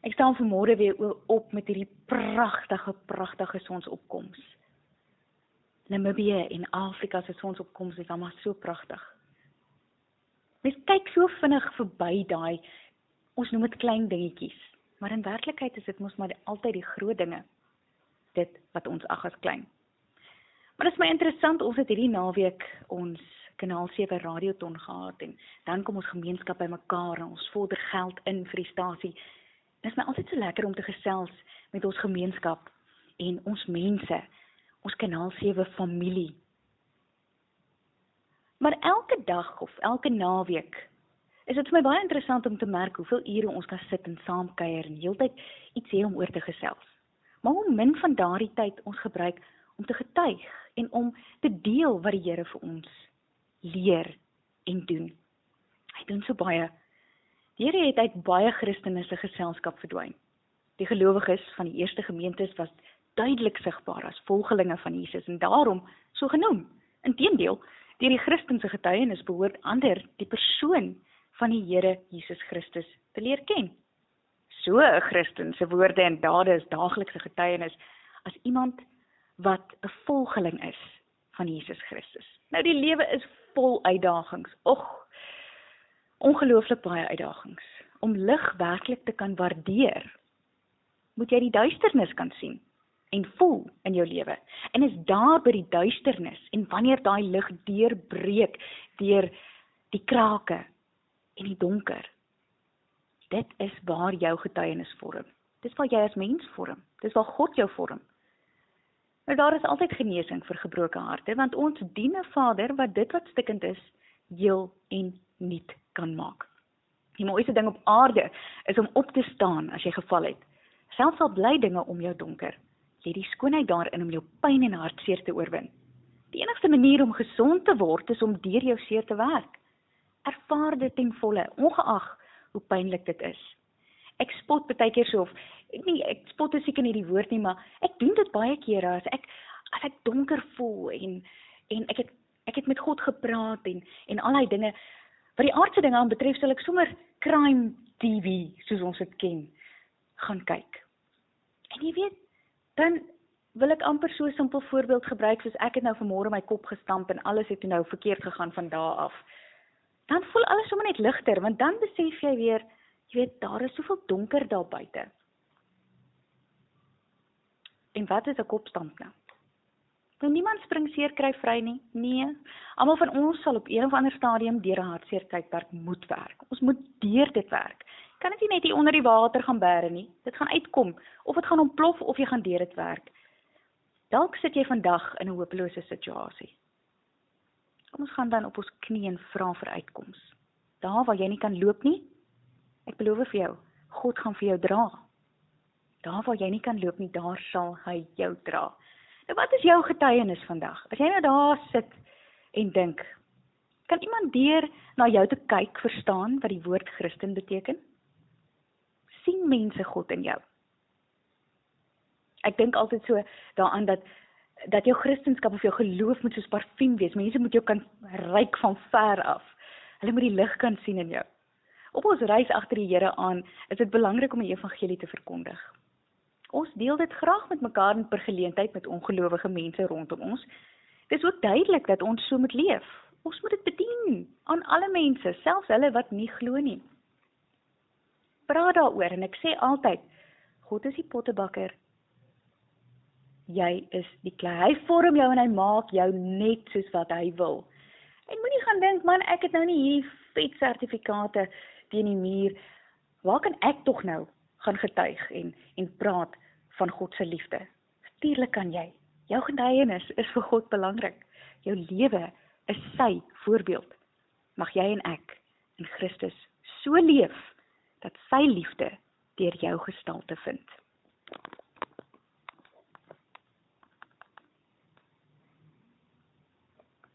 Ek staan vanmôre weer op met hierdie pragtige, pragtige sonsopkoms. Namibië en Afrika se sonsopkoms is almal so pragtig. Mens kyk so vinnig verby daai ons noem dit klein dingetjies, maar in werklikheid is dit mos maar altyd die groot dinge. Dit wat ons ag as klein. Maar dit is my interessant ons het hierdie naweek ons kanaal 7 radioton gehad en dan kom ons gemeenskap bymekaar en ons vorder geld in vir die stasie. Dit is my altyd so lekker om te gesels met ons gemeenskap en ons mense, ons kanaal 7 familie. Maar elke dag of elke naweek is dit vir my baie interessant om te merk hoeveel ure ons kan sit en saam kuier en heeltyd iets hê om oor te gesels. Maar hoe min van daardie tyd ons gebruik om te getuig en om te deel wat die Here vir ons leer en doen. Hy doen so baie. Die Here het uit baie Christene se geselskap verdwyn. Die gelowiges van die eerste gemeentes was duidelik sigbaar as volgelinge van Jesus en daarom so genoem. Inteendeel, deur die Christen se getuienis behoort ander die persoon van die Here Jesus Christus te leer ken. So 'n Christen se woorde en dade is daaglikse getuienis as iemand wat 'n volgeling is van Jesus Christus. Nou die lewe is vol uitdagings. Og ongelooflik baie uitdagings. Om lig werklik te kan waardeer, moet jy die duisternis kan sien en voel in jou lewe. En is daar by die duisternis en wanneer daai lig deurbreek deur die krake en die donker. Dit is waar jou getuienis vorm. Dis waar jy as mens vorm. Dis waar God jou vorm. Maar daar is altyd genesing vir gebroke harte want ons dien 'n Vader wat dit wat stikkend is heel en nuut kan maak. Die mooiste ding op aarde is om op te staan as jy geval het. Selfs al bly dinge om jou donker, lê die skoonheid daarin om jou pyn en hartseer te oorwin. Die enigste manier om gesond te word is om deur jou seer te werk. Ervaar dit ten volle, ongeag hoe pynlik dit is. Ek spot baie keer so of nee, ek spot is seker nie die woord nie, maar ek doen dit baie kere as ek as ek donker voel en en ek het ek het met God gepraat en en al daai dinge wat die aardse dinge aan betref, sal ek sommer crime TV soos ons dit ken gaan kyk. En jy weet, dan wil ek amper so 'n simpel voorbeeld gebruik soos ek het nou vanmôre my kop gestamp en alles het nou verkeerd gegaan van daardie af. Dan voel alles sommer net ligter want dan besef jy weer, jy weet, daar is soveel donker daar buite. En wat is 'n kopstamp nou? Nou niemand spring seer kry vry nie. Nee. Almal van ons sal op een of ander stadium deur 'n hartseer tydperk moet werk. Ons moet deur dit werk. Kan dit nie net hier onder die water gaan bære nie. Dit gaan uitkom of dit gaan ontplof of jy gaan deur dit werk. Dalk sit jy vandag in 'n hopelose situasie. Kom ons gaan dan op ons knieë en vra vir uitkoms. Daar waar jy nie kan loop nie, ek beloof vir jou, God gaan vir jou dra. Daar waar jy nie kan loop nie, daar sal hy jou dra. Nou wat is jou getuienis vandag? As jy nou daar sit en dink, kan iemand deur na jou te kyk verstaan wat die woord Christen beteken? sien mense God in jou? Ek dink altyd so daaraan dat dat jou kristendom of jou geloof moet soos parfuum wees. Mense moet jou kan ruik van ver af. Hulle moet die lig kan sien in jou. Op ons reis agter die Here aan, is dit belangrik om die evangelie te verkondig. Ons deel dit graag met mekaar in per geleentheid met ongelowige mense rondom ons. Dit is ook duidelik dat ons so moet leef. Ons moet dit bedien aan alle mense, selfs hulle wat nie glo nie. Praat daaroor en ek sê altyd, God is die pottebakker. Jy is die klei. Hy vorm jou en hy maak jou net soos wat hy wil. En moenie gaan dink man, ek het nou nie hier vet sertifikate teen die muur. Waar kan ek tog nou gaan getuig en en praat van God se liefde. Natuurlik kan jy. Jou getuienis is vir God belangrik. Jou lewe is sy voorbeeld. Mag jy en ek in Christus so leef dat sy liefde deur jou gestalte vind.